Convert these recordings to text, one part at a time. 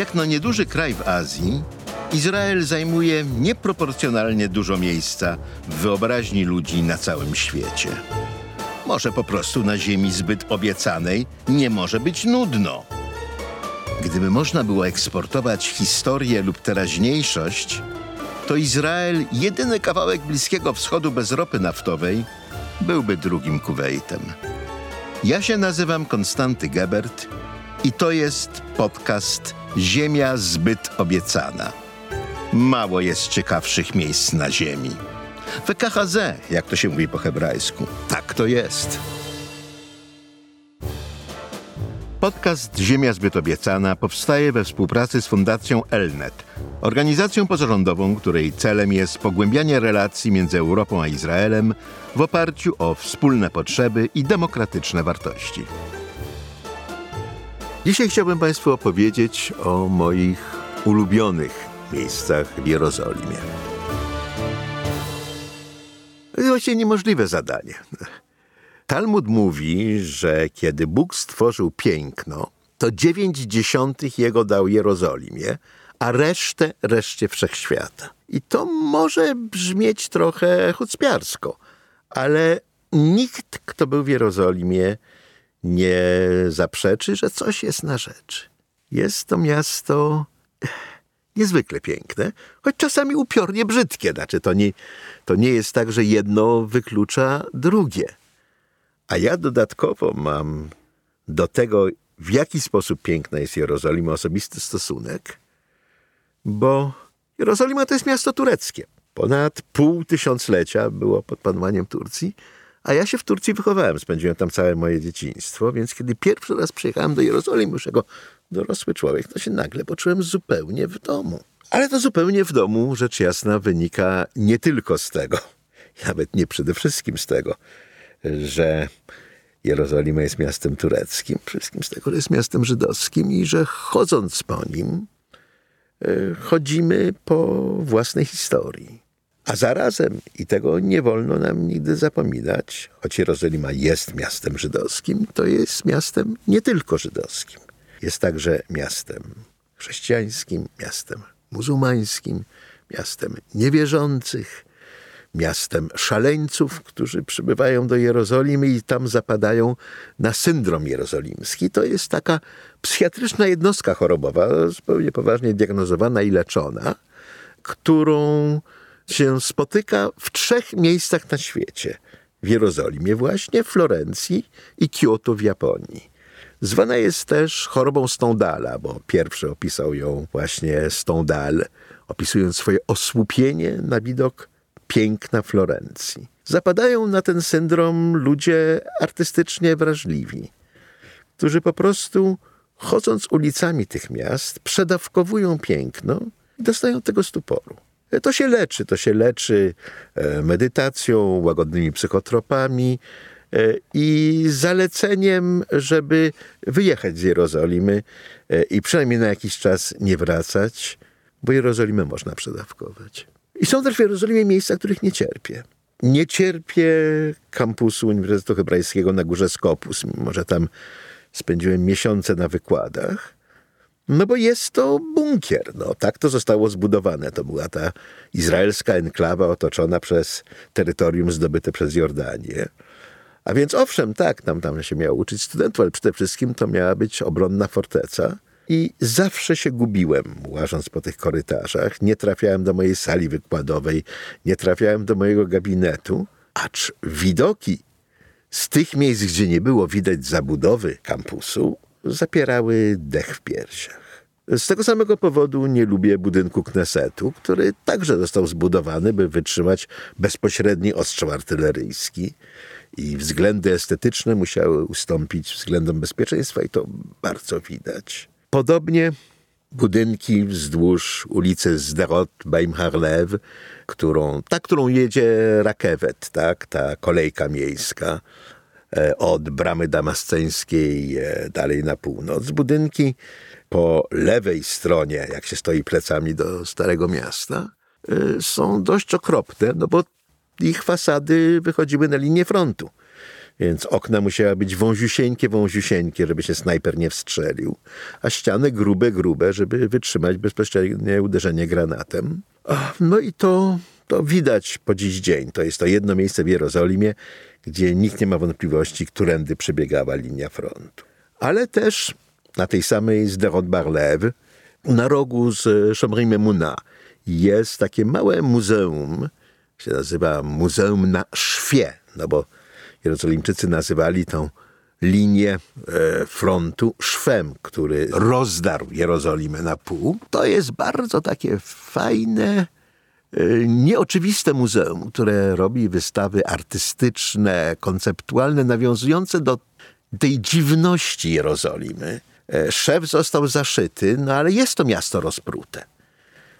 Jak na nieduży kraj w Azji, Izrael zajmuje nieproporcjonalnie dużo miejsca w wyobraźni ludzi na całym świecie. Może po prostu na ziemi zbyt obiecanej nie może być nudno. Gdyby można było eksportować historię lub teraźniejszość, to Izrael, jedyny kawałek Bliskiego Wschodu bez ropy naftowej, byłby drugim Kuwejtem. Ja się nazywam Konstanty Gebert i to jest podcast Ziemia zbyt obiecana. Mało jest ciekawszych miejsc na Ziemi. WKHZ, jak to się mówi po hebrajsku. Tak to jest. Podcast Ziemia zbyt obiecana powstaje we współpracy z Fundacją Elnet, organizacją pozarządową, której celem jest pogłębianie relacji między Europą a Izraelem w oparciu o wspólne potrzeby i demokratyczne wartości. Dzisiaj chciałbym Państwu opowiedzieć o moich ulubionych miejscach w Jerozolimie. To właściwie niemożliwe zadanie. Talmud mówi, że kiedy Bóg stworzył piękno, to dziewięć dziesiątych jego dał Jerozolimie, a resztę reszcie wszechświata. I to może brzmieć trochę chucpiarsko, ale nikt, kto był w Jerozolimie, nie zaprzeczy, że coś jest na rzeczy. Jest to miasto niezwykle piękne, choć czasami upiornie brzydkie. Znaczy, to nie, to nie jest tak, że jedno wyklucza drugie. A ja dodatkowo mam do tego, w jaki sposób piękna jest Jerozolima, osobisty stosunek, bo Jerozolima to jest miasto tureckie. Ponad pół tysiąclecia było pod panowaniem Turcji, a ja się w Turcji wychowałem, spędziłem tam całe moje dzieciństwo, więc kiedy pierwszy raz przyjechałem do Jerozolimy, już jako dorosły człowiek, to się nagle poczułem zupełnie w domu. Ale to zupełnie w domu, rzecz jasna, wynika nie tylko z tego, nawet nie przede wszystkim z tego, że Jerozolima jest miastem tureckim, wszystkim z tego, że jest miastem żydowskim i że chodząc po nim, e, chodzimy po własnej historii. A zarazem, i tego nie wolno nam nigdy zapominać, choć Jerozolima jest miastem żydowskim, to jest miastem nie tylko żydowskim. Jest także miastem chrześcijańskim, miastem muzułmańskim, miastem niewierzących, miastem szaleńców, którzy przybywają do Jerozolimy i tam zapadają na syndrom jerozolimski. To jest taka psychiatryczna jednostka chorobowa, zupełnie poważnie diagnozowana i leczona, którą się spotyka w trzech miejscach na świecie. W Jerozolimie właśnie, Florencji i Kyoto w Japonii. Zwana jest też chorobą Stendala, bo pierwszy opisał ją właśnie Stendhal, opisując swoje osłupienie na widok piękna Florencji. Zapadają na ten syndrom ludzie artystycznie wrażliwi, którzy po prostu chodząc ulicami tych miast przedawkowują piękno i dostają tego stuporu. To się leczy, to się leczy e, medytacją, łagodnymi psychotropami e, i zaleceniem, żeby wyjechać z Jerozolimy e, i przynajmniej na jakiś czas nie wracać, bo Jerozolimę można przedawkować. I są też w Jerozolimie miejsca, których nie cierpię. Nie cierpię kampusu Uniwersytetu Hebrajskiego na górze Skopus, mimo że tam spędziłem miesiące na wykładach. No bo jest to bunkier, no tak to zostało zbudowane. To była ta izraelska enklawa otoczona przez terytorium zdobyte przez Jordanię. A więc owszem, tak, tam, tam się miało uczyć studentów, ale przede wszystkim to miała być obronna forteca. I zawsze się gubiłem, łażąc po tych korytarzach. Nie trafiałem do mojej sali wykładowej, nie trafiałem do mojego gabinetu, acz widoki z tych miejsc, gdzie nie było widać zabudowy kampusu, zapierały dech w piersiach. Z tego samego powodu nie lubię budynku Knesetu, który także został zbudowany, by wytrzymać bezpośredni ostrzał artyleryjski i względy estetyczne musiały ustąpić względom bezpieczeństwa i to bardzo widać. Podobnie budynki wzdłuż ulicy Zderot Beim Harlew, którą, ta, którą jedzie Rakewet, tak, ta kolejka miejska e, od bramy damasceńskiej e, dalej na północ. Budynki po lewej stronie, jak się stoi plecami do Starego Miasta, e, są dość okropne, no bo ich fasady wychodziły na linię frontu. Więc okna musiały być wąziusieńkie, wąziusieńkie, żeby się snajper nie wstrzelił, a ściany grube, grube, żeby wytrzymać bezpośrednie uderzenie granatem. No i to, to widać po dziś dzień. To jest to jedno miejsce w Jerozolimie, gdzie nikt nie ma wątpliwości, którędy przebiegała linia frontu. Ale też na tej samej Zderot Barlew, na rogu z Chomri Memuna, jest takie małe muzeum, się nazywa Muzeum na Szwie, no bo Jerozolimczycy nazywali tą linię e, frontu szwem, który rozdarł Jerozolimę na pół. To jest bardzo takie fajne, e, nieoczywiste muzeum, które robi wystawy artystyczne, konceptualne, nawiązujące do tej dziwności Jerozolimy. E, szef został zaszyty, no ale jest to miasto rozprute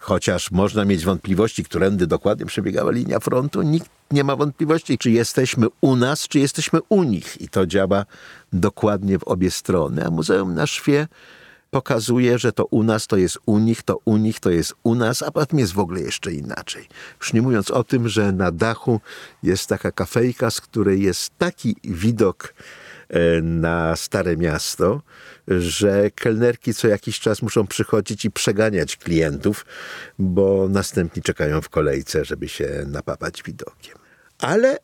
chociaż można mieć wątpliwości, którędy dokładnie przebiegała linia frontu, nikt nie ma wątpliwości, czy jesteśmy u nas, czy jesteśmy u nich. I to działa dokładnie w obie strony. A Muzeum na Szwie pokazuje, że to u nas to jest u nich, to u nich to jest u nas, a potem jest w ogóle jeszcze inaczej. Już nie mówiąc o tym, że na dachu jest taka kafejka, z której jest taki widok E, na Stare Miasto, że kelnerki co jakiś czas muszą przychodzić i przeganiać klientów, bo następni czekają w kolejce, żeby się napapać widokiem. Ale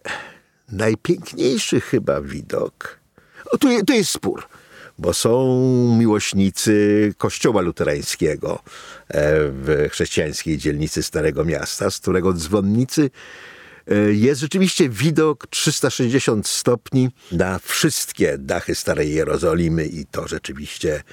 najpiękniejszy chyba widok. O, tu, tu jest spór bo są miłośnicy kościoła luterańskiego e, w chrześcijańskiej dzielnicy Starego Miasta, z którego dzwonnicy jest rzeczywiście widok 360 stopni na wszystkie dachy Starej Jerozolimy i to rzeczywiście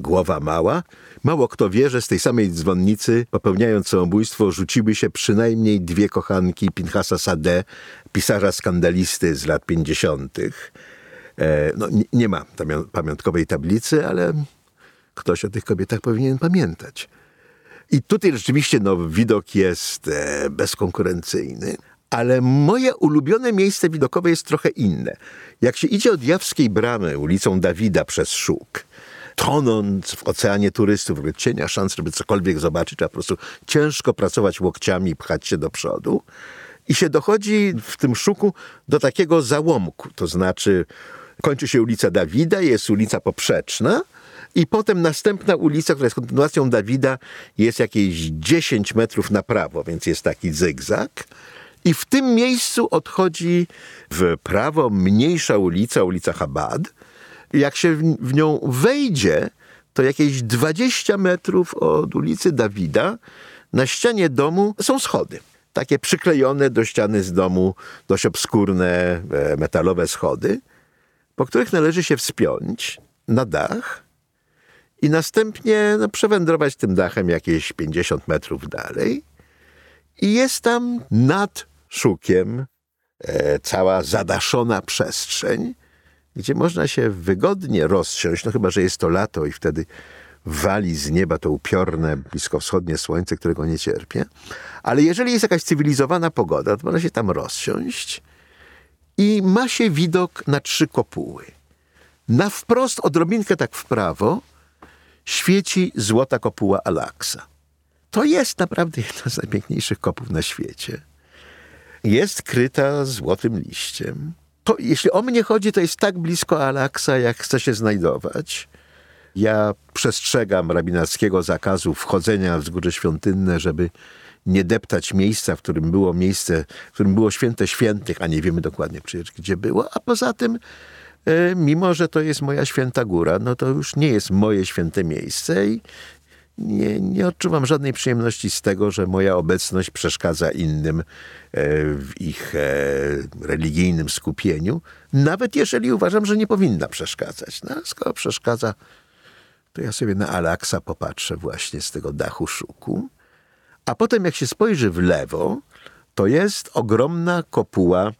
głowa mała. Mało kto wie, że z tej samej dzwonnicy, popełniając samobójstwo, rzuciły się przynajmniej dwie kochanki Pinchasa Sade, pisarza skandalisty z lat 50. E, no, nie ma pamiątkowej tablicy, ale ktoś o tych kobietach powinien pamiętać. I tutaj rzeczywiście no, widok jest e, bezkonkurencyjny. Ale moje ulubione miejsce widokowe jest trochę inne. Jak się idzie od Jawskiej Bramy ulicą Dawida przez Szuk, tonąc w oceanie turystów, w cienia szans, żeby cokolwiek zobaczyć, trzeba po prostu ciężko pracować łokciami i pchać się do przodu. I się dochodzi w tym szuku do takiego załomku, to znaczy kończy się ulica Dawida, jest ulica Poprzeczna, i potem następna ulica, która jest kontynuacją Dawida, jest jakieś 10 metrów na prawo, więc jest taki zygzak. I w tym miejscu odchodzi w prawo mniejsza ulica, ulica Chabad. Jak się w nią wejdzie, to jakieś 20 metrów od ulicy Dawida na ścianie domu są schody. Takie przyklejone do ściany z domu dość obskurne e, metalowe schody, po których należy się wspiąć na dach i następnie no, przewędrować tym dachem jakieś 50 metrów dalej. I jest tam nad szukiem, e, cała zadaszona przestrzeń, gdzie można się wygodnie rozsiąść, no chyba, że jest to lato i wtedy wali z nieba to upiorne, bliskowschodnie słońce, którego nie cierpię. Ale jeżeli jest jakaś cywilizowana pogoda, to można się tam rozsiąść i ma się widok na trzy kopuły. Na wprost, odrobinkę tak w prawo, świeci złota kopuła Alaksa. To jest naprawdę jedna z najpiękniejszych kopuł na świecie jest kryta złotym liściem. To, jeśli o mnie chodzi, to jest tak blisko Alaksa, jak chce się znajdować. Ja przestrzegam rabinackiego zakazu wchodzenia w wzgórze świątynne, żeby nie deptać miejsca, w którym było miejsce, w którym było święte świętych, a nie wiemy dokładnie przecież gdzie było, a poza tym e, mimo że to jest moja święta góra, no to już nie jest moje święte miejsce i nie, nie odczuwam żadnej przyjemności z tego, że moja obecność przeszkadza innym e, w ich e, religijnym skupieniu, nawet jeżeli uważam, że nie powinna przeszkadzać. No, skoro przeszkadza, to ja sobie na Alaksa popatrzę właśnie z tego dachu szuku. A potem, jak się spojrzy w lewo, to jest ogromna kopuła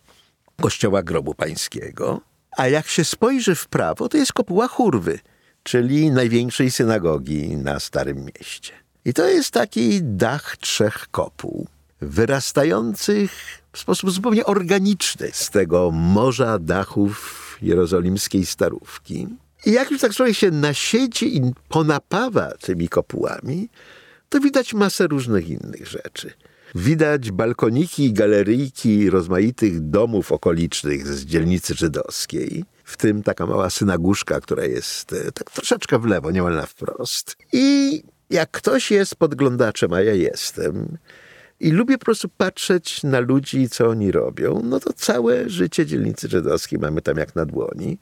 kościoła grobu pańskiego, a jak się spojrzy w prawo, to jest kopuła churwy – czyli największej synagogi na Starym Mieście. I to jest taki dach trzech kopuł, wyrastających w sposób zupełnie organiczny z tego morza dachów jerozolimskiej starówki. I jak już tak człowiek się nasiedzi i ponapawa tymi kopułami, to widać masę różnych innych rzeczy. widać balkoniki i galeryjki rozmaitych domów okolicznych z dzielnicy żydowskiej, w tym taka mała synaguszka, która jest e, tak troszeczkę w lewo, niemal na wprost. I jak ktoś jest podglądaczem, a ja jestem, i lubię po prostu patrzeć na ludzi, co oni robią, no to całe życie dzielnicy żydowskiej mamy tam jak na dłoni.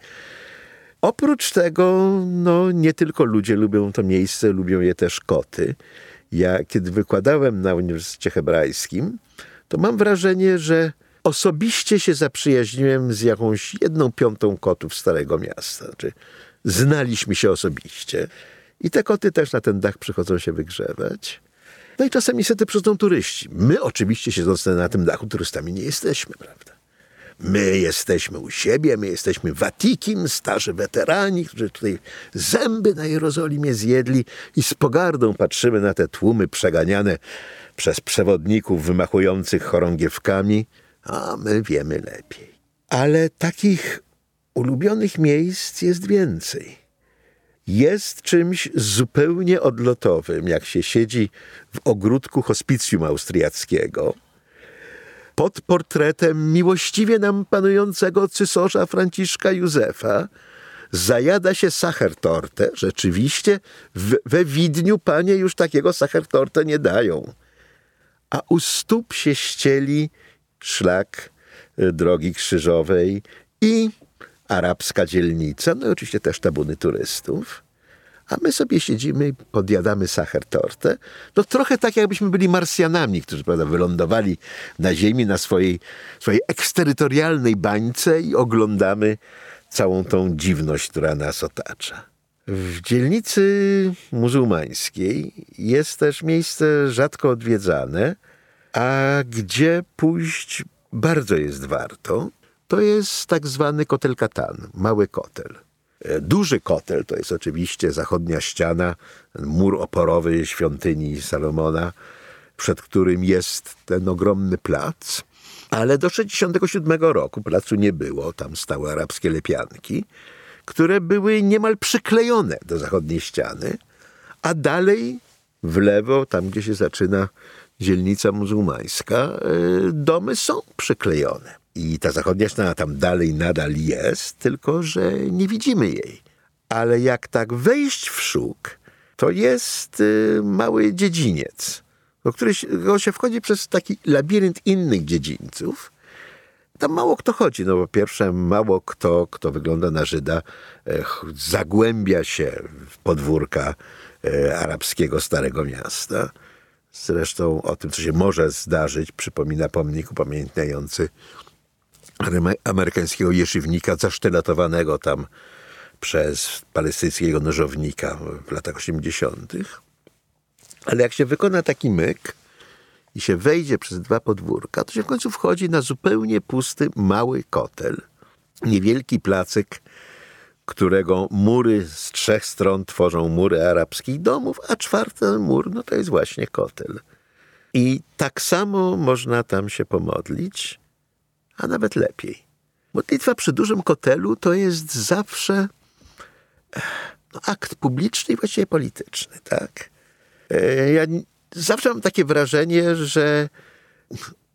Oprócz tego, no nie tylko ludzie lubią to miejsce, lubią je też koty. Ja, kiedy wykładałem na Uniwersytecie Hebrajskim, to mam wrażenie, że osobiście się zaprzyjaźniłem z jakąś jedną piątą kotów Starego Miasta. Znaczy, znaliśmy się osobiście. I te koty też na ten dach przychodzą się wygrzewać. No i czasem niestety przychodzą turyści. My oczywiście siedząc na tym dachu turystami nie jesteśmy, prawda? My jesteśmy u siebie, my jesteśmy Watikim, starzy weterani, którzy tutaj zęby na Jerozolimie zjedli i z pogardą patrzymy na te tłumy przeganiane przez przewodników wymachujących chorągiewkami, a my wiemy lepiej. Ale takich ulubionych miejsc jest więcej. Jest czymś zupełnie odlotowym, jak się siedzi w ogródku hospicjum austriackiego – pod portretem miłościwie nam panującego cysarza Franciszka Józefa zajada się sachertortę. Rzeczywiście w, we Widniu panie już takiego sachertortę nie dają. A u stóp się ścieli szlak e, drogi krzyżowej i arabska dzielnica, no i oczywiście też tabuny turystów a my sobie siedzimy podjadamy sacher tortę. No trochę tak, jakbyśmy byli Marsjanami, którzy prawda, wylądowali na Ziemi, na swojej, swojej eksterytorialnej bańce i oglądamy całą tą dziwność, która nas otacza. W dzielnicy muzułmańskiej jest też miejsce rzadko odwiedzane, a gdzie pójść bardzo jest warto, to jest tak zwany kotel Katan, mały kotel. E, duży kotel to jest oczywiście zachodnia ściana, mur oporowy świątyni Salomona, przed którym jest ten ogromny plac. Ale do 1967 roku placu nie było, tam stały arabskie lepianki, które były niemal przyklejone do zachodniej ściany, a dalej w lewo, tam gdzie się zaczyna dzielnica muzułmańska, e, domy są przyklejone. I ta zachodnia ściana tam dalej nadal jest, tylko że nie widzimy jej. Ale jak tak wejść w szuk, to jest y, mały dziedziniec, do którego się wchodzi przez taki labirynt innych dziedzińców. Tam mało kto chodzi. No po pierwsze, mało kto, kto wygląda na Żyda, e, zagłębia się w podwórka e, arabskiego Starego Miasta. Zresztą o tym, co się może zdarzyć, przypomina pomnik upamiętniający amerykańskiego jeszywnika zasztylatowanego tam przez palestyńskiego nożownika w latach 80. Ale jak się wykona taki myk i się wejdzie przez dwa podwórka, to się w końcu wchodzi na zupełnie pusty, mały kotel. Niewielki placyk, którego mury z trzech stron tworzą mury arabskich domów, a czwarty mur, no to jest właśnie kotel. I tak samo można tam się pomodlić, a nawet lepiej. Modlitwa przy dużym kotelu to jest zawsze no, akt publiczny i właściwie polityczny, tak? E, ja zawsze mam takie wrażenie, że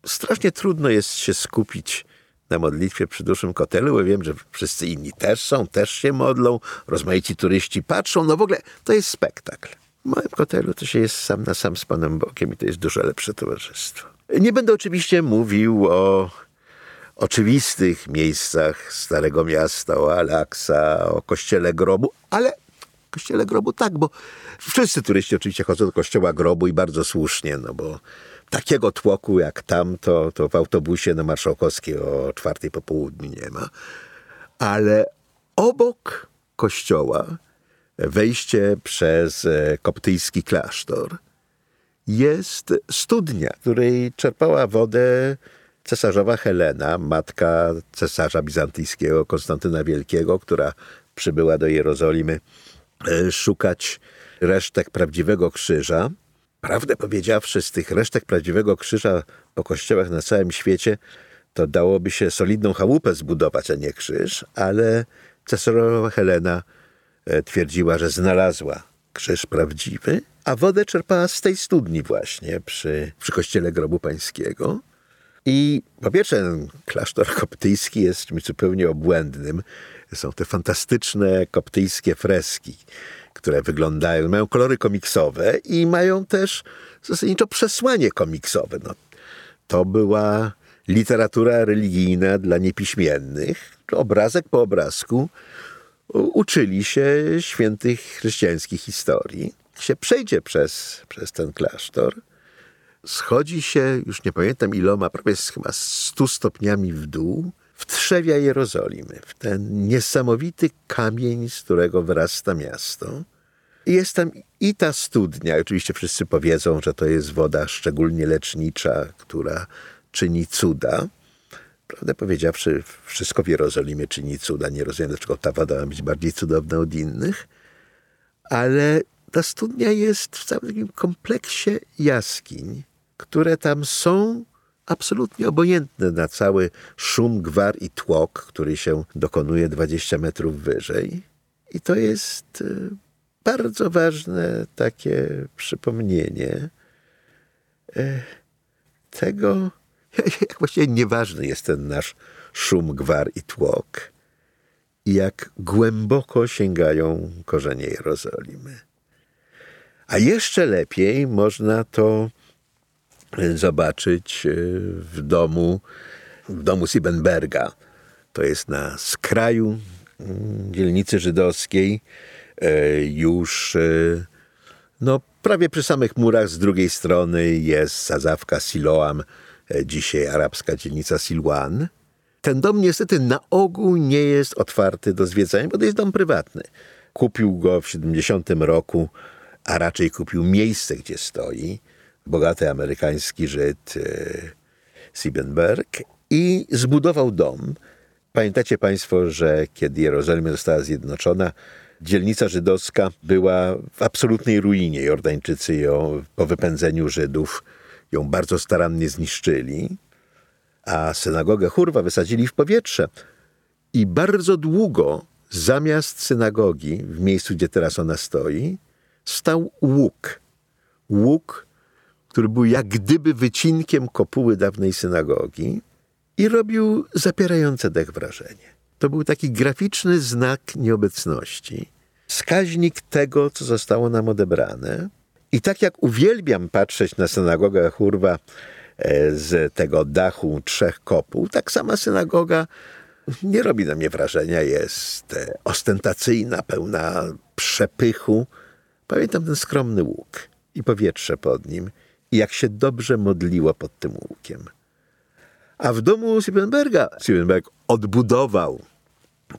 strasznie trudno jest się skupić na modlitwie przy dużym kotelu, bo wiem, że wszyscy inni też są, też się modlą, rozmaici turyści patrzą, no w ogóle to jest spektakl. W moim kotelu to się jest sam na sam z Panem Bokiem i to jest dużo lepsze towarzystwo. Nie będę oczywiście mówił o oczywistych miejscach Starego Miasta, o Alaksa, o Kościele Grobu, ale Kościele Grobu tak, bo wszyscy turyści oczywiście chodzą do Kościoła Grobu i bardzo słusznie, no bo takiego tłoku jak tam, to, to w autobusie na Marszałkowskiej o czwartej po południu nie ma. Ale obok kościoła, wejście przez e, koptyjski klasztor, jest studnia, której czerpała wodę cesarzowa Helena, matka cesarza bizantyjskiego Konstantyna Wielkiego, która przybyła do Jerozolimy e, szukać resztek prawdziwego krzyża. Prawdę powiedziawszy, z tych resztek prawdziwego krzyża po kościołach na całym świecie, to dałoby się solidną chałupę zbudować, a nie krzyż, ale cesarzowa Helena e, twierdziła, że znalazła krzyż prawdziwy, a wodę czerpała z tej studni właśnie przy, przy kościele grobu pańskiego. I po pierwsze, klasztor koptyjski jest czymś zupełnie obłędnym. Są te fantastyczne koptyjskie freski, które wyglądają, mają kolory komiksowe i mają też zasadniczo przesłanie komiksowe. No, to była literatura religijna dla niepiśmiennych. Obrazek po obrazku uczyli się świętych chrześcijańskich historii. Się przejdzie przez, przez ten klasztor, schodzi się, już nie pamiętam iloma, prawie chyba 100 stopniami w dół, w trzewia Jerozolimy, w ten niesamowity kamień, z którego wyrasta miasto. I jest tam i ta studnia, oczywiście wszyscy powiedzą, że to jest woda szczególnie lecznicza, która czyni cuda. Prawdę powiedziawszy, wszystko w Jerozolimie czyni cuda. Nie rozumiem, dlaczego ta woda ma być bardziej cudowna od innych. Ale ta studnia jest w całym takim kompleksie jaskiń, które tam są absolutnie obojętne na cały szum, gwar i tłok, który się dokonuje 20 metrów wyżej. I to jest y, bardzo ważne takie przypomnienie y, tego, jak właściwie nieważny jest ten nasz szum, gwar i tłok i jak głęboko sięgają korzenie Jerozolimy. A jeszcze lepiej można to zobaczyć e, w domu, w domu Siebenberga. To jest na skraju mm, dzielnicy żydowskiej, e, już e, no, prawie przy samych murach z drugiej strony jest sadzawka Siloam, dzisiaj arabska dzielnica Silwan. Ten dom niestety na ogół nie jest otwarty do zwiedzania, bo to jest dom prywatny. Kupił go w 70 roku, a raczej kupił miejsce, gdzie stoi bogaty amerykański Żyd e, Siebenberg i zbudował dom. Pamiętacie Państwo, że kiedy Jerozolima została zjednoczona, dzielnica żydowska była w absolutnej ruinie. Jordańczycy ją po wypędzeniu Żydów ją bardzo starannie zniszczyli, a synagogę Hurwa wysadzili w powietrze. I bardzo długo zamiast synagogi, w miejscu, gdzie teraz ona stoi, stał łuk. Łuk który był jak gdyby wycinkiem kopuły dawnej synagogi i robił zapierające dech wrażenie. To był taki graficzny znak nieobecności, wskaźnik tego, co zostało nam odebrane. I tak jak uwielbiam patrzeć na synagogę Hurwa e, z tego dachu trzech kopuł, tak sama synagoga nie robi na mnie wrażenia, jest e, ostentacyjna, pełna przepychu. Pamiętam ten skromny łuk i powietrze pod nim – jak się dobrze modliła pod tym łukiem. A w domu Siebenberga Siebenberg odbudował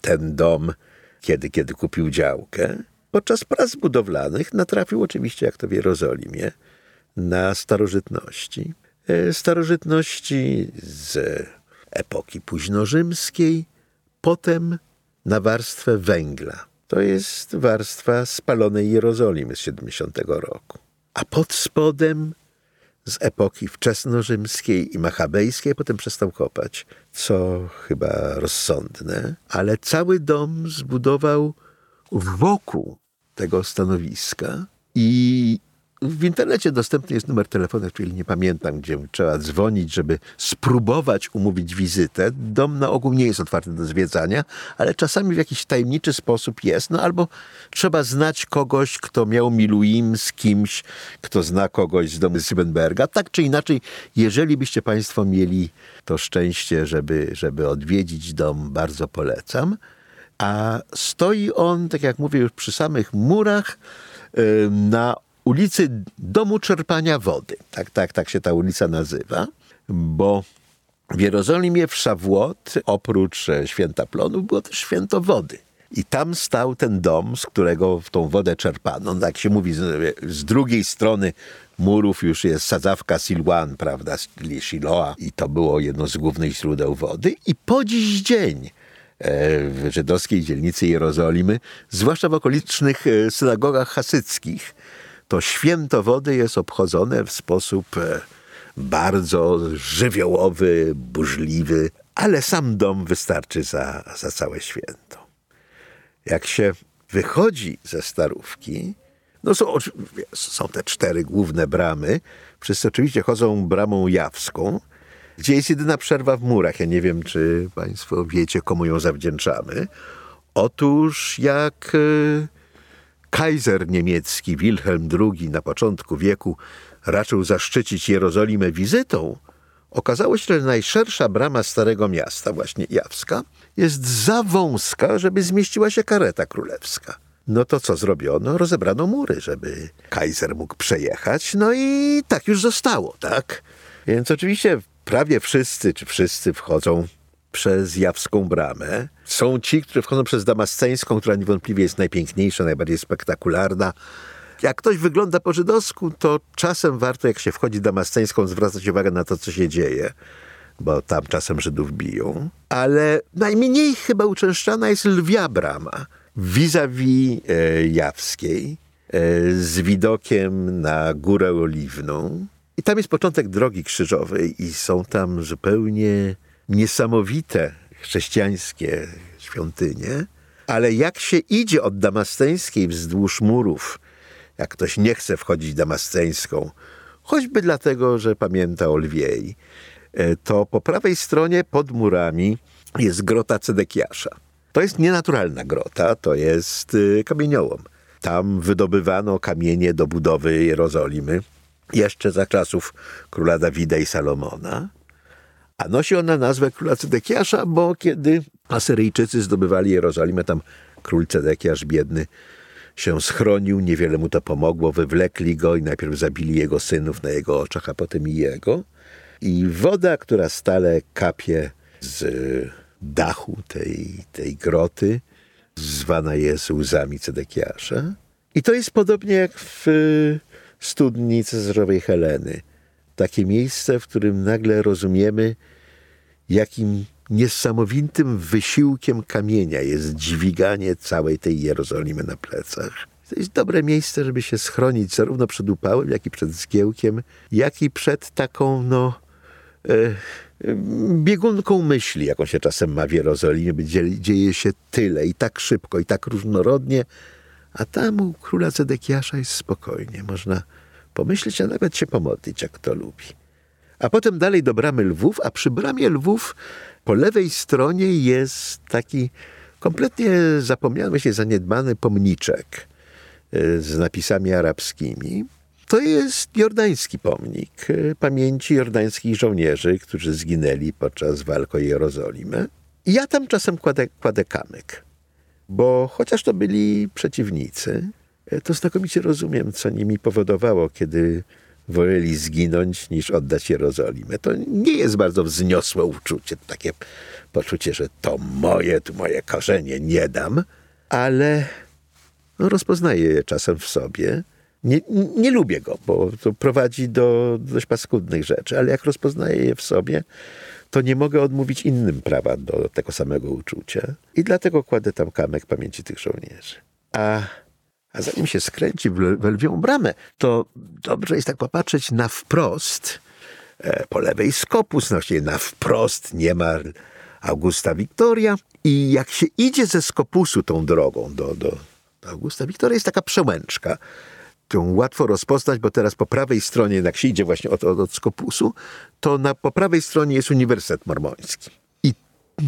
ten dom, kiedy, kiedy kupił działkę. Podczas prac budowlanych natrafił oczywiście, jak to w Jerozolimie, na starożytności. E, starożytności z epoki późnorzymskiej, potem na warstwę węgla. To jest warstwa spalonej Jerozolimy z 70 roku. A pod spodem z epoki wczesnorzymskiej i machabejskiej, potem przestał kopać, co chyba rozsądne, ale cały dom zbudował wokół tego stanowiska i w internecie dostępny jest numer telefonu, czyli nie pamiętam, gdzie trzeba dzwonić, żeby spróbować umówić wizytę. Dom na ogół nie jest otwarty do zwiedzania, ale czasami w jakiś tajemniczy sposób jest. No albo trzeba znać kogoś, kto miał miluim z kimś, kto zna kogoś z domu Siebenberga. Tak czy inaczej, jeżeli byście Państwo mieli to szczęście, żeby, żeby odwiedzić dom, bardzo polecam. A stoi on, tak jak mówię, już przy samych murach na ulicy Domu Czerpania Wody. Tak, tak, tak się ta ulica nazywa, bo w Jerozolimie w Szawłot oprócz e, święta plonów było też święto wody. I tam stał ten dom, z którego tą wodę czerpano. No, jak się mówi, z, z drugiej strony murów już jest sadzawka Silwan, prawda, Shiloa. I to było jedno z głównych źródeł wody. I po dziś dzień e, w żydowskiej dzielnicy Jerozolimy, zwłaszcza w okolicznych e, synagogach hasyckich, to święto wody jest obchodzone w sposób e, bardzo żywiołowy, burzliwy, ale sam dom wystarczy za, za całe święto. Jak się wychodzi ze starówki, No są, są te cztery główne bramy. Wszyscy oczywiście chodzą bramą jawską, gdzie jest jedyna przerwa w murach. Ja nie wiem, czy Państwo wiecie, komu ją zawdzięczamy. Otóż jak e, kaiser niemiecki Wilhelm II na początku wieku raczył zaszczycić Jerozolimę wizytą, okazało się, że najszersza brama Starego Miasta, właśnie Jawska, jest za wąska, żeby zmieściła się kareta królewska. No to co zrobiono? Rozebrano mury, żeby kaiser mógł przejechać. No i tak już zostało, tak? Więc oczywiście prawie wszyscy, czy wszyscy wchodzą przez Jawską Bramę. Są ci, którzy wchodzą przez Damasceńską, która niewątpliwie jest najpiękniejsza, najbardziej spektakularna. Jak ktoś wygląda po żydowsku, to czasem warto, jak się wchodzi Damasceńską, zwracać uwagę na to, co się dzieje, bo tam czasem Żydów biją. Ale najmniej chyba uczęszczana jest Lwia Brama, vis-a-vis e, Jawskiej, e, z widokiem na Górę Oliwną. I tam jest początek drogi krzyżowej i są tam zupełnie niesamowite chrześcijańskie świątynie. Ale jak się idzie od Damasceńskiej wzdłuż murów, jak ktoś nie chce wchodzić Damasceńską, choćby dlatego, że pamięta o Lwiej, e, to po prawej stronie pod murami jest grota Cedekiasza. To jest nienaturalna grota, to jest y, kamieniołom. Tam wydobywano kamienie do budowy Jerozolimy jeszcze za czasów króla Dawida i Salomona. A nosi ona nazwę króla Cedekiasza, bo kiedy Asyryjczycy zdobywali Jerozolimę, tam król Cedekiasz biedny się schronił, niewiele mu to pomogło, wywlekli go i najpierw zabili jego synów na jego oczach, a potem i jego. I woda, która stale kapie z dachu tej, tej groty, zwana jest łzami Cedekiasza. I to jest podobnie jak w y, studni Cezarzowej Heleny. Takie miejsce, w którym nagle rozumiemy, jakim niesamowitym wysiłkiem kamienia jest dźwiganie całej tej Jerozolimy na plecach. To jest dobre miejsce, żeby się schronić zarówno przed upałem, jak i przed zgiełkiem, jak i przed taką, no, e, biegunką myśli, jaką się czasem ma w Jerozolimie, gdzie dzieje się tyle i tak szybko, i tak różnorodnie, a tam u króla Cedekiasza jest spokojnie. Można pomyśleć, a nawet się pomodlić, jak to lubi. A potem dalej do bramy lwów, a przy bramie lwów po lewej stronie jest taki kompletnie zapomniany, się zaniedbany pomniczek e, z napisami arabskimi. To jest jordański pomnik e, pamięci jordańskich żołnierzy, którzy zginęli podczas walk o Jerozolimę. I ja tam czasem kładę, kładę kamyk, bo chociaż to byli przeciwnicy, to znakomicie rozumiem, co nimi powodowało, kiedy woleli zginąć niż oddać Jerozolimę. To nie jest bardzo wzniosłe uczucie, takie poczucie, że to moje, tu moje korzenie nie dam, ale no, rozpoznaję je czasem w sobie. Nie, nie lubię go, bo to prowadzi do dość paskudnych rzeczy, ale jak rozpoznaję je w sobie, to nie mogę odmówić innym prawa do tego samego uczucia. I dlatego kładę tam kamek pamięci tych żołnierzy. A a zanim się skręci w, lwią bramę, to dobrze jest tak popatrzeć na wprost, e, po lewej Skopus, no na wprost nie ma Augusta Wiktoria i jak się idzie ze Skopusu tą drogą do, do, do Augusta Wiktoria, jest taka przełęczka, którą łatwo rozpoznać, bo teraz po prawej stronie, jak się idzie właśnie od, od, od Skopusu, to na, po prawej stronie jest Uniwersytet Mormoński. I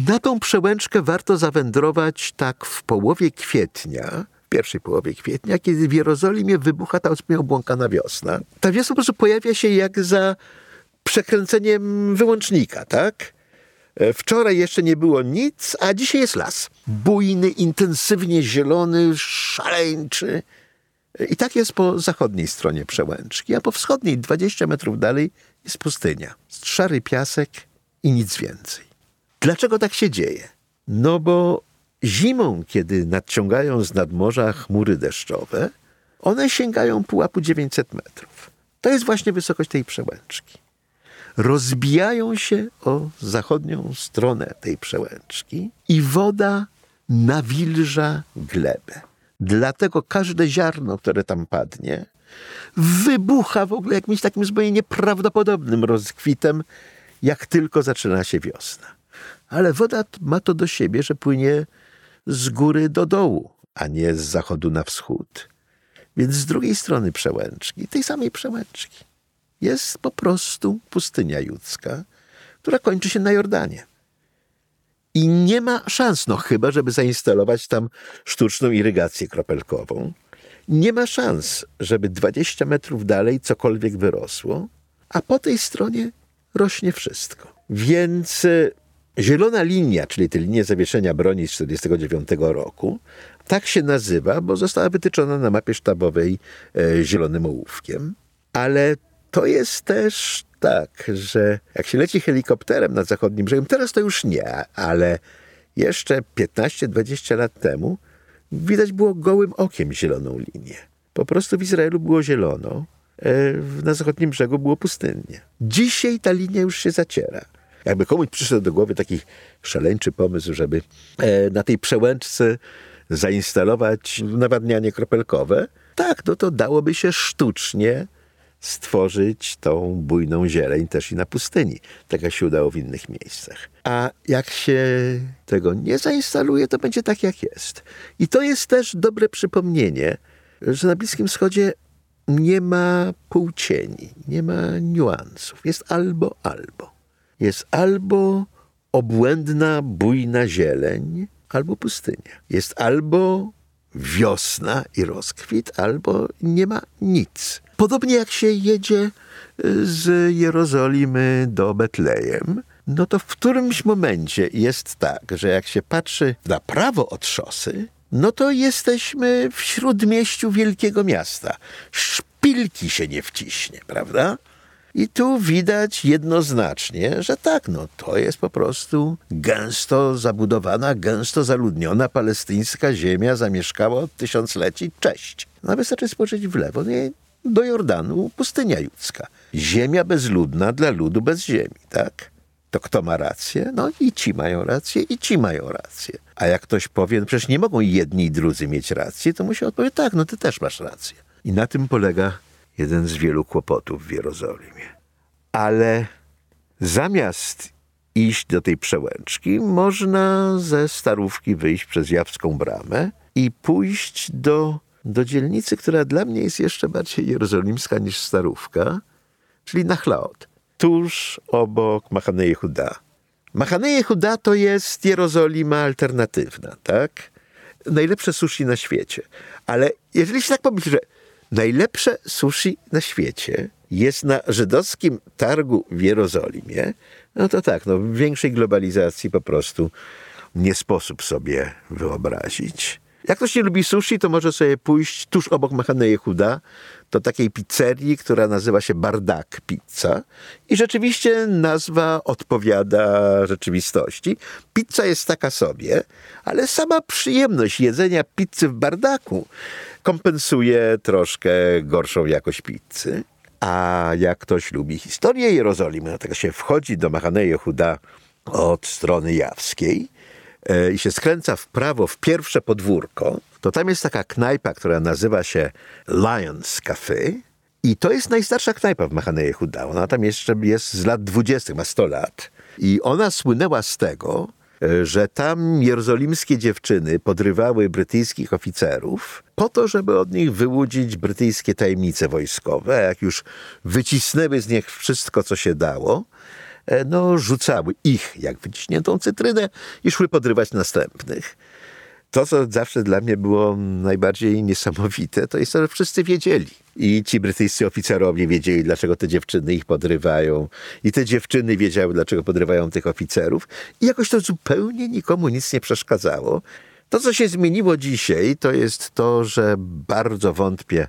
na tą przełęczkę warto zawędrować tak w połowie kwietnia, pierwszej połowie kwietnia, kiedy w Jerozolimie wybucha ta obłąkana wiosna. Ta wiosna po prostu pojawia się jak za przekręceniem wyłącznika, tak? E, wczoraj jeszcze nie było nic, a dzisiaj jest las. Bujny, intensywnie zielony, szaleńczy. I tak jest po zachodniej stronie przełęczki, a po wschodniej, 20 metrów dalej, jest pustynia. Szary piasek i nic więcej. Dlaczego tak się dzieje? No bo Zimą, kiedy nadciągają z nadmorza chmury deszczowe, one sięgają pułapu 900 metrów. To jest właśnie wysokość tej przełęczki. Rozbijają się o zachodnią stronę tej przełęczki i woda nawilża glebę. Dlatego każde ziarno, które tam padnie, wybucha w ogóle jakimś takim zupełnie nieprawdopodobnym rozkwitem, jak tylko zaczyna się wiosna. Ale woda ma to do siebie, że płynie z góry do dołu, a nie z zachodu na wschód. Więc z drugiej strony przełęczki, tej samej przełęczki, jest po prostu pustynia judzka, która kończy się na Jordanie. I nie ma szans, no chyba, żeby zainstalować tam sztuczną irygację kropelkową. Nie ma szans, żeby 20 metrów dalej cokolwiek wyrosło, a po tej stronie rośnie wszystko. Więc e, zielona linia, czyli te linie zawieszenia broni z 1949 roku, tak się nazywa, bo została wytyczona na mapie sztabowej e, zielonym ołówkiem. Ale to jest też tak, że jak się leci helikopterem nad zachodnim brzegiem, teraz to już nie, ale jeszcze 15-20 lat temu widać było gołym okiem zieloną linię. Po prostu w Izraelu było zielono, e, na zachodnim brzegu było pustynnie. Dzisiaj ta linia już się zaciera. Jakby komuś przyszedł do głowy taki szaleńczy pomysł, żeby e, na tej przełęczce zainstalować nawadnianie kropelkowe, tak, no to dałoby się sztucznie stworzyć tą bujną zieleń też i na pustyni. Tak jak się udało w innych miejscach. A jak się tego nie zainstaluje, to będzie tak jak jest. I to jest też dobre przypomnienie, że na Bliskim Wschodzie nie ma półcieni, nie ma niuansów. Jest albo albo. Jest albo obłędna, bujna zieleń, albo pustynia. Jest albo wiosna i rozkwit, albo nie ma nic. Podobnie jak się jedzie y, z Jerozolimy do Betlejem, no to w którymś momencie jest tak, że jak się patrzy na prawo od szosy, no to jesteśmy w śródmieściu wielkiego miasta. Szpilki się nie wciśnie, prawda? I tu widać jednoznacznie, że tak, no to jest po prostu gęsto zabudowana, gęsto zaludniona palestyńska ziemia zamieszkała od tysiącleci. Cześć. No wystarczy spojrzeć w lewo. Nie, do Jordanu pustynia judzka. Ziemia bezludna dla ludu bez ziemi, tak? To kto ma rację? No i ci mają rację, i ci mają rację. A jak ktoś powie, no przecież nie mogą jedni i drudzy mieć rację, to musi odpowiedzieć, tak, no ty też masz rację. I na tym polega jeden z wielu kłopotów w Jerozolimie. Ale zamiast iść do tej przełęczki, można ze starówki wyjść przez Jawską Bramę i pójść do do dzielnicy, która dla mnie jest jeszcze bardziej jerozolimska niż Starówka, czyli Nachlaot, tuż obok Machane Jehuda. Machane Jehuda to jest Jerozolima alternatywna, tak? Najlepsze sushi na świecie. Ale jeżeli się tak pomyśli, że najlepsze sushi na świecie jest na żydowskim targu w Jerozolimie, no to tak, no, w większej globalizacji po prostu nie sposób sobie wyobrazić. Jak ktoś nie lubi sushi, to może sobie pójść tuż obok Machane Jehuda do takiej pizzerii, która nazywa się Bardak Pizza. I rzeczywiście nazwa odpowiada rzeczywistości. Pizza jest taka sobie, ale sama przyjemność jedzenia pizzy w bardaku kompensuje troszkę gorszą jakość pizzy. A jak ktoś lubi historię Jerozolimy, dlatego się wchodzi do Machane Jehuda od strony jawskiej, E, i się skręca w prawo w pierwsze podwórko, to tam jest taka knajpa, która nazywa się Lions Cafe. I to jest najstarsza knajpa w Machaneje Huda. Ona tam jeszcze jest z lat 20, ma 100 lat. I ona słynęła z tego, że tam jerozolimskie dziewczyny podrywały brytyjskich oficerów po to, żeby od nich wyłudzić brytyjskie tajemnice wojskowe. Jak już wycisnęły z nich wszystko, co się dało, E, no, rzucały ich jak wyciśniętą cytrynę i szły podrywać następnych. To, co zawsze dla mnie było najbardziej niesamowite, to jest to, że wszyscy wiedzieli. I ci brytyjscy oficerowie wiedzieli, dlaczego te dziewczyny ich podrywają. I te dziewczyny wiedziały, dlaczego podrywają tych oficerów. I jakoś to zupełnie nikomu nic nie przeszkadzało. To, co się zmieniło dzisiaj, to jest to, że bardzo wątpię,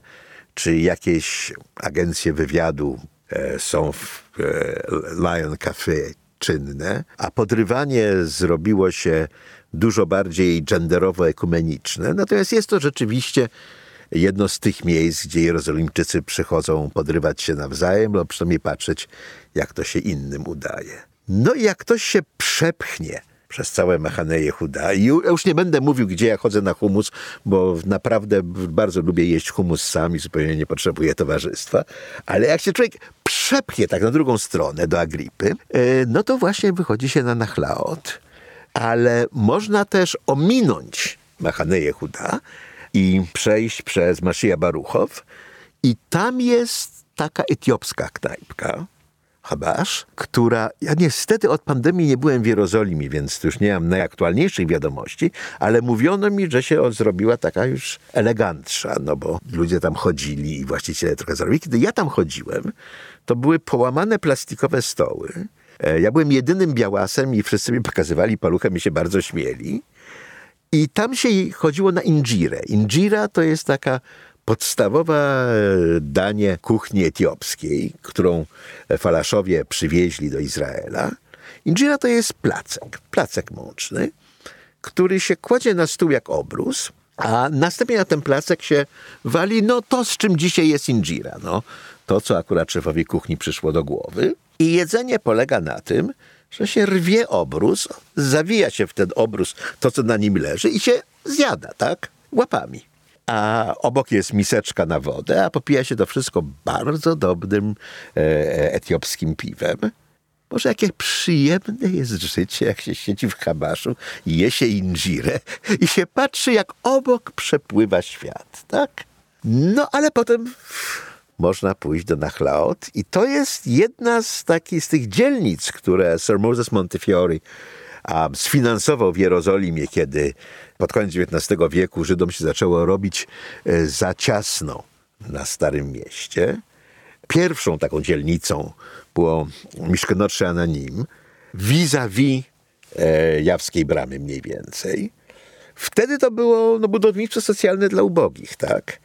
czy jakieś agencje wywiadu E, są w e, Lion Cafe czynne, a podrywanie zrobiło się dużo bardziej genderowo-ekumeniczne. Natomiast jest to rzeczywiście jedno z tych miejsc, gdzie Jerozolimczycy przychodzą podrywać się nawzajem, lub przynajmniej patrzeć, jak to się innym udaje. No i jak ktoś się przepchnie przez całe Machaneje Huda. I już nie będę mówił, gdzie ja chodzę na humus, bo naprawdę bardzo lubię jeść humus sam i zupełnie nie potrzebuję towarzystwa. Ale jak się człowiek przepchnie tak na drugą stronę do Agripy, e, no to właśnie wychodzi się na Nachlaot. Ale można też ominąć Machaneje Huda, i przejść przez Maszyja Baruchow. I tam jest taka etiopska knajpka, Habasz, która, ja niestety od pandemii nie byłem w Jerozolimie, więc już nie mam najaktualniejszych wiadomości, ale mówiono mi, że się zrobiła taka już elegantsza, no bo ludzie tam chodzili i właściciele trochę zrobili. Kiedy ja tam chodziłem, to były połamane plastikowe stoły. E, ja byłem jedynym białasem i wszyscy mi pokazywali paluchem i się bardzo śmieli. I tam się chodziło na injirę. Injira to jest taka podstawowa e, danie kuchni etiopskiej, którą falaszowie przywieźli do Izraela. Injira to jest placek, placek mączny, który się kładzie na stół jak obrus, a następnie na ten placek się wali no to, z czym dzisiaj jest injira. No, to, co akurat szefowi kuchni przyszło do głowy. I jedzenie polega na tym, że się rwie obrus, zawija się w ten obrus to, co na nim leży i się zjada, tak? Łapami. A obok jest miseczka na wodę, a popija się to wszystko bardzo dobrym e, etiopskim piwem. Może jakie przyjemne jest życie, jak się siedzi w habaszu, je się inżirę i się patrzy, jak obok przepływa świat, tak? No, ale potem można pójść do Nachlaot i to jest jedna z takich, z tych dzielnic, które Sir Moses Montefiore a sfinansował w Jerozolimie, kiedy pod koniec XIX wieku Żydom się zaczęło robić e, za ciasno na Starym Mieście. Pierwszą taką dzielnicą było Miszkenotrze Ananim, vis-a-vis e, Jawskiej Bramy mniej więcej. Wtedy to było no, budownictwo socjalne dla ubogich, tak?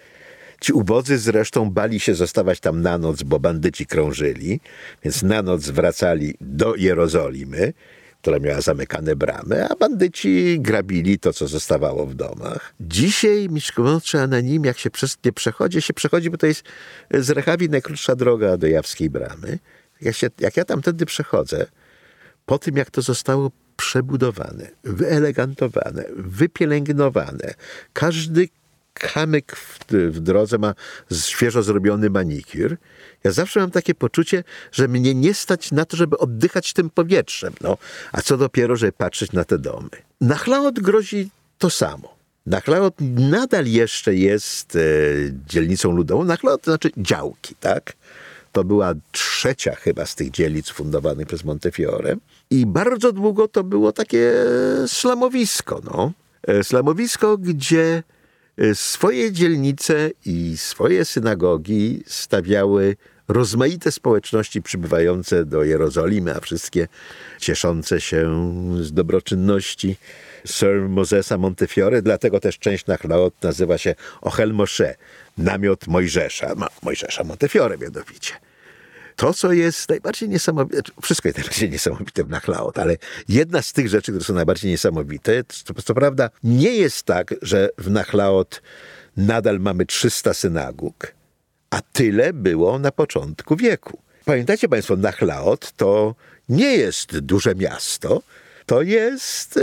Ci ubodzy zresztą bali się zostawać tam na noc, bo bandyci krążyli, więc na noc wracali do Jerozolimy która miała zamykane bramy, a bandyci grabili to, co zostawało w domach. Dzisiaj Miszkomotrze Ananim, jak się przez nie przechodzi, się przechodzi, bo to jest z Rechawi najkrótsza droga do Jawskiej Bramy. Jak, się, jak ja przechodzę, po tym jak to zostało przebudowane, wyelegantowane, wypielęgnowane, każdy kamyk w, w drodze ma świeżo zrobiony manikur. Ja zawsze mam takie poczucie, że mnie nie stać na to, żeby oddychać tym powietrzem. No, a co dopiero, żeby patrzeć na te domy. Nachlaot grozi to samo. Nachlaot nadal jeszcze jest e, dzielnicą ludową. Nachlaot to znaczy działki, tak? To była trzecia chyba z tych dzielnic fundowanych przez Montefiore. I bardzo długo to było takie slamowisko, no. E, slamowisko, gdzie swoje dzielnice i swoje synagogi stawiały rozmaite społeczności przybywające do Jerozolimy, a wszystkie cieszące się z dobroczynności Sir Mosesa Montefiore, dlatego też część Nachlaot nazywa się Ochel Moshe, namiot Mojżesza, Mojżesza Montefiore mianowicie to, co jest najbardziej niesamowite, znaczy, wszystko jest najbardziej niesamowite w Nachlaot, ale jedna z tych rzeczy, które są najbardziej niesamowite, to, to prawda, nie jest tak, że w Nachlaot nadal mamy 300 synagog, a tyle było na początku wieku. Pamiętacie Państwo, Nachlaot to nie jest duże miasto, to jest e,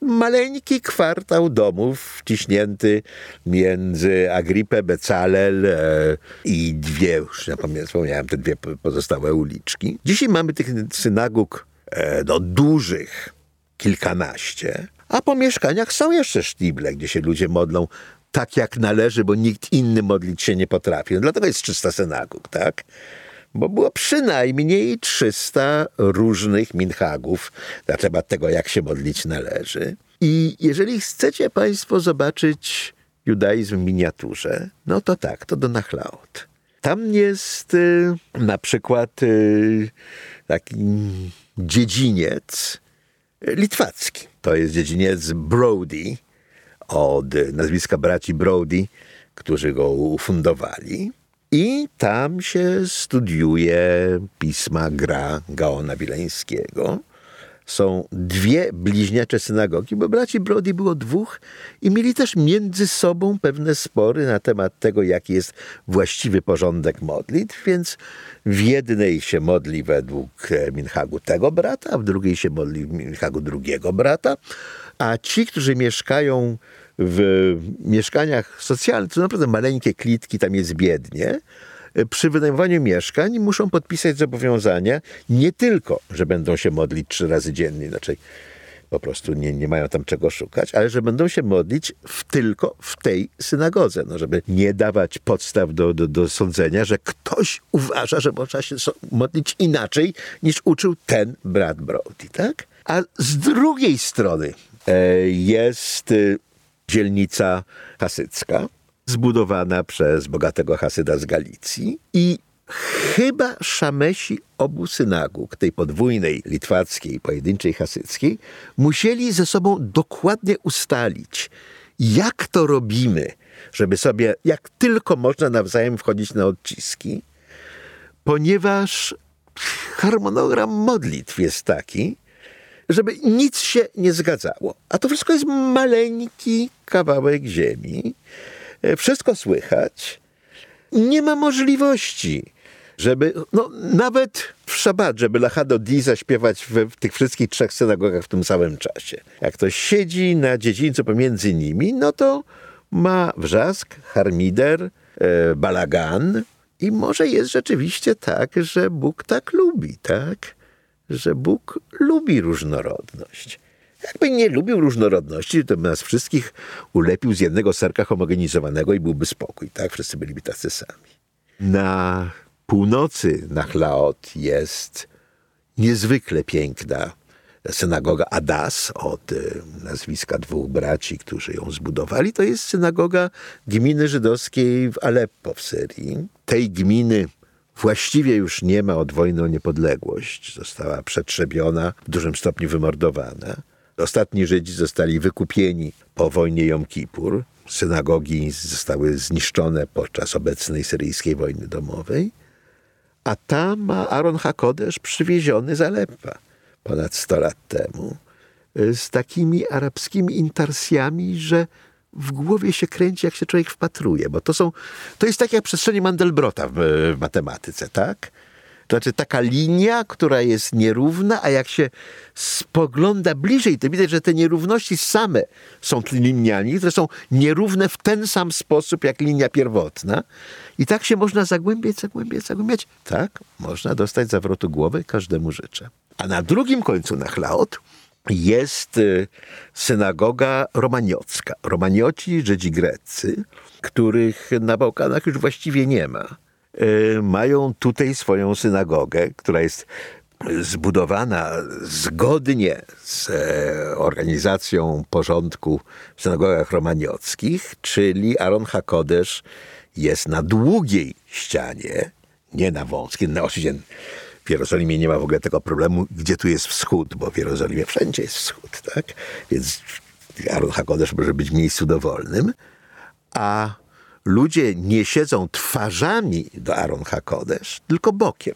maleńki kwartał domów wciśnięty między Agripę, Becalel e, i dwie, już wspomniałem, te dwie pozostałe uliczki. Dzisiaj mamy tych synagóg e, no, dużych kilkanaście, a po mieszkaniach są jeszcze sztible, gdzie się ludzie modlą tak jak należy, bo nikt inny modlić się nie potrafi. No dlatego jest 300 synagóg, tak? Bo było przynajmniej 300 różnych minhagów na temat tego, jak się modlić należy. I jeżeli chcecie Państwo zobaczyć judaizm w miniaturze, no to tak, to do Nachlaot. Tam jest y, na przykład y, taki dziedziniec litwacki. To jest dziedziniec Brody, od nazwiska braci Brody, którzy go ufundowali. I tam się studiuje pisma gra Gaona Wileńskiego. Są dwie bliźniacze synagogi, bo braci Brody było dwóch i mieli też między sobą pewne spory na temat tego, jaki jest właściwy porządek modlitw, więc w jednej się modli według Minhagu tego brata, a w drugiej się modli Minhagu drugiego brata, a ci, którzy mieszkają w mieszkaniach socjalnych, to naprawdę maleńkie klitki, tam jest biednie. Przy wynajmowaniu mieszkań muszą podpisać zobowiązania nie tylko, że będą się modlić trzy razy dziennie, inaczej po prostu nie, nie mają tam czego szukać, ale że będą się modlić w, tylko w tej synagodze, no, żeby nie dawać podstaw do, do, do sądzenia, że ktoś uważa, że można się modlić inaczej niż uczył ten brat Brody, tak? A z drugiej strony e, jest e, dzielnica hasycka, zbudowana przez bogatego hasyda z Galicji i chyba szamesi obu synagog, tej podwójnej litwackiej, pojedynczej hasyckiej, musieli ze sobą dokładnie ustalić, jak to robimy, żeby sobie jak tylko można nawzajem wchodzić na odciski, ponieważ harmonogram modlitw jest taki, żeby nic się nie zgadzało. A to wszystko jest maleńki kawałek ziemi. E, wszystko słychać. Nie ma możliwości żeby no, nawet w szabat, żeby Lachado Di zaśpiewać w, w, tych wszystkich trzech synagogach w tym samym czasie. Jak ktoś siedzi na dziedzińcu pomiędzy nimi, no to ma wrzask, harmider, e, balagan i może jest rzeczywiście tak, że Bóg tak lubi, tak? Że Bóg lubi różnorodność. Jakby nie lubił różnorodności, to by nas wszystkich ulepił z jednego serka homogenizowanego i byłby spokój, tak? Wszyscy byliby tacy sami. Na północy Nachlaot jest niezwykle piękna synagoga Adas od y, nazwiska dwóch braci, którzy ją zbudowali. To jest synagoga gminy żydowskiej w Aleppo w Syrii. Tej gminy właściwie już nie ma od wojny o niepodległość. Została przetrzebiona, w dużym stopniu wymordowana. Ostatni Żydzi zostali wykupieni po wojnie Jom Kippur. Synagogi zostały zniszczone podczas obecnej syryjskiej wojny domowej a tam ma Aaron Hakodesz przywieziony z Aleppa ponad 100 lat temu y, z takimi arabskimi intarsjami, że w głowie się kręci, jak się człowiek wpatruje, bo to są, to jest tak jak przestrzenie Mandelbrota w, w matematyce, tak? To znaczy taka linia, która jest nierówna, a jak się spogląda bliżej, to widać, że te nierówności same są liniami, które są nierówne w ten sam sposób jak linia pierwotna. I tak się można zagłębiać, zagłębiać, zagłębiać. Tak, można dostać zawrotu głowy, każdemu życzę. A na drugim końcu Nachlaot jest y, synagoga romaniocka. Romanioci, Żydzi greccy, których na Bałkanach już właściwie nie ma Y, mają tutaj swoją synagogę, która jest zbudowana zgodnie z e, organizacją porządku w synagogach romaniockich, czyli Aaron Hakodesz jest na długiej ścianie, nie na wąskiej, na oczywiście w Jerozolimie nie ma w ogóle tego problemu, gdzie tu jest wschód, bo w Jerozolimie wszędzie jest wschód, tak? Więc Aaron Hakodesz może być w miejscu dowolnym, a ludzie nie siedzą twarzami do Aaron Hakodesz, tylko bokiem,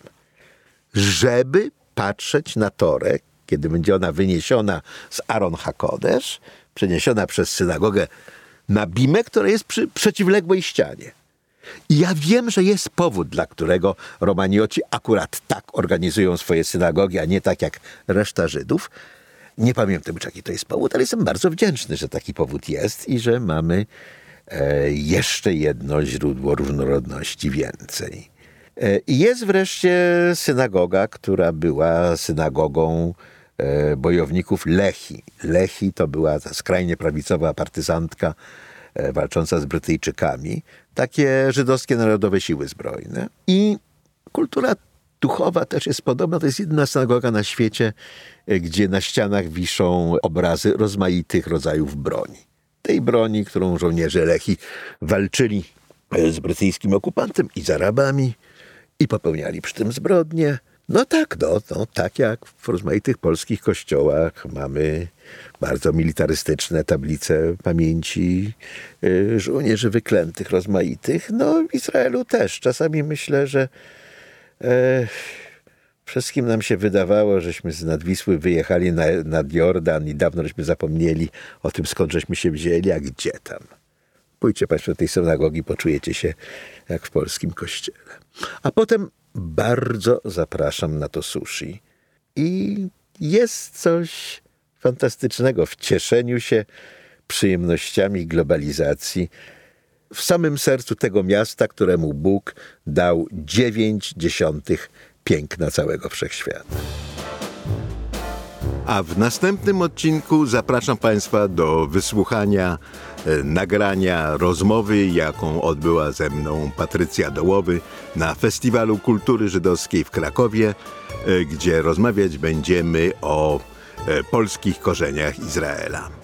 żeby patrzeć na Torę, kiedy będzie ona wyniesiona z Aaron Hakodesz, przeniesiona przez synagogę na Bimę, która jest przy przeciwległej ścianie. I ja wiem, że jest powód, dla którego Romanioci akurat tak organizują swoje synagogi, a nie tak jak reszta Żydów. Nie pamiętam, jaki to jest powód, ale jestem bardzo wdzięczny, że taki powód jest i że mamy E, jeszcze jedno źródło różnorodności więcej. E, jest wreszcie synagoga, która była synagogą e, bojowników Lechi. Lechi to była ta skrajnie prawicowa partyzantka walcząca z Brytyjczykami. Takie żydowskie narodowe siły zbrojne. I kultura duchowa też jest podobna. To jest jedyna synagoga na świecie, gdzie na ścianach wiszą obrazy rozmaitych rodzajów broni tej broni, którą żołnierze Lechi walczyli z brytyjskim okupantem i z Arabami i popełniali przy tym zbrodnie. No tak, no, no, tak jak w rozmaitych polskich kościołach mamy bardzo militarystyczne tablice pamięci y, żołnierzy wyklętych, rozmaitych. No w Izraelu też. Czasami myślę, że e, Wszystkim nam się wydawało, żeśmy z Nadwisły wyjechali na, nad Jordan i dawno żeśmy zapomnieli o tym, skąd żeśmy się wzięli, a gdzie tam. Pójdźcie Państwo do tej synagogi, poczujecie się jak w polskim kościele. A potem bardzo zapraszam na to sushi. I jest coś fantastycznego w cieszeniu się przyjemnościami globalizacji w samym sercu tego miasta, któremu Bóg dał dziewięć dziesiątych piękna całego wszechświata. A w następnym odcinku zapraszam Państwa do wysłuchania e, nagrania rozmowy, jaką odbyła ze mną Patrycja Dołowy na Festiwalu Kultury Żydowskiej w Krakowie, e, gdzie rozmawiać będziemy o polskich korzeniach Izraela.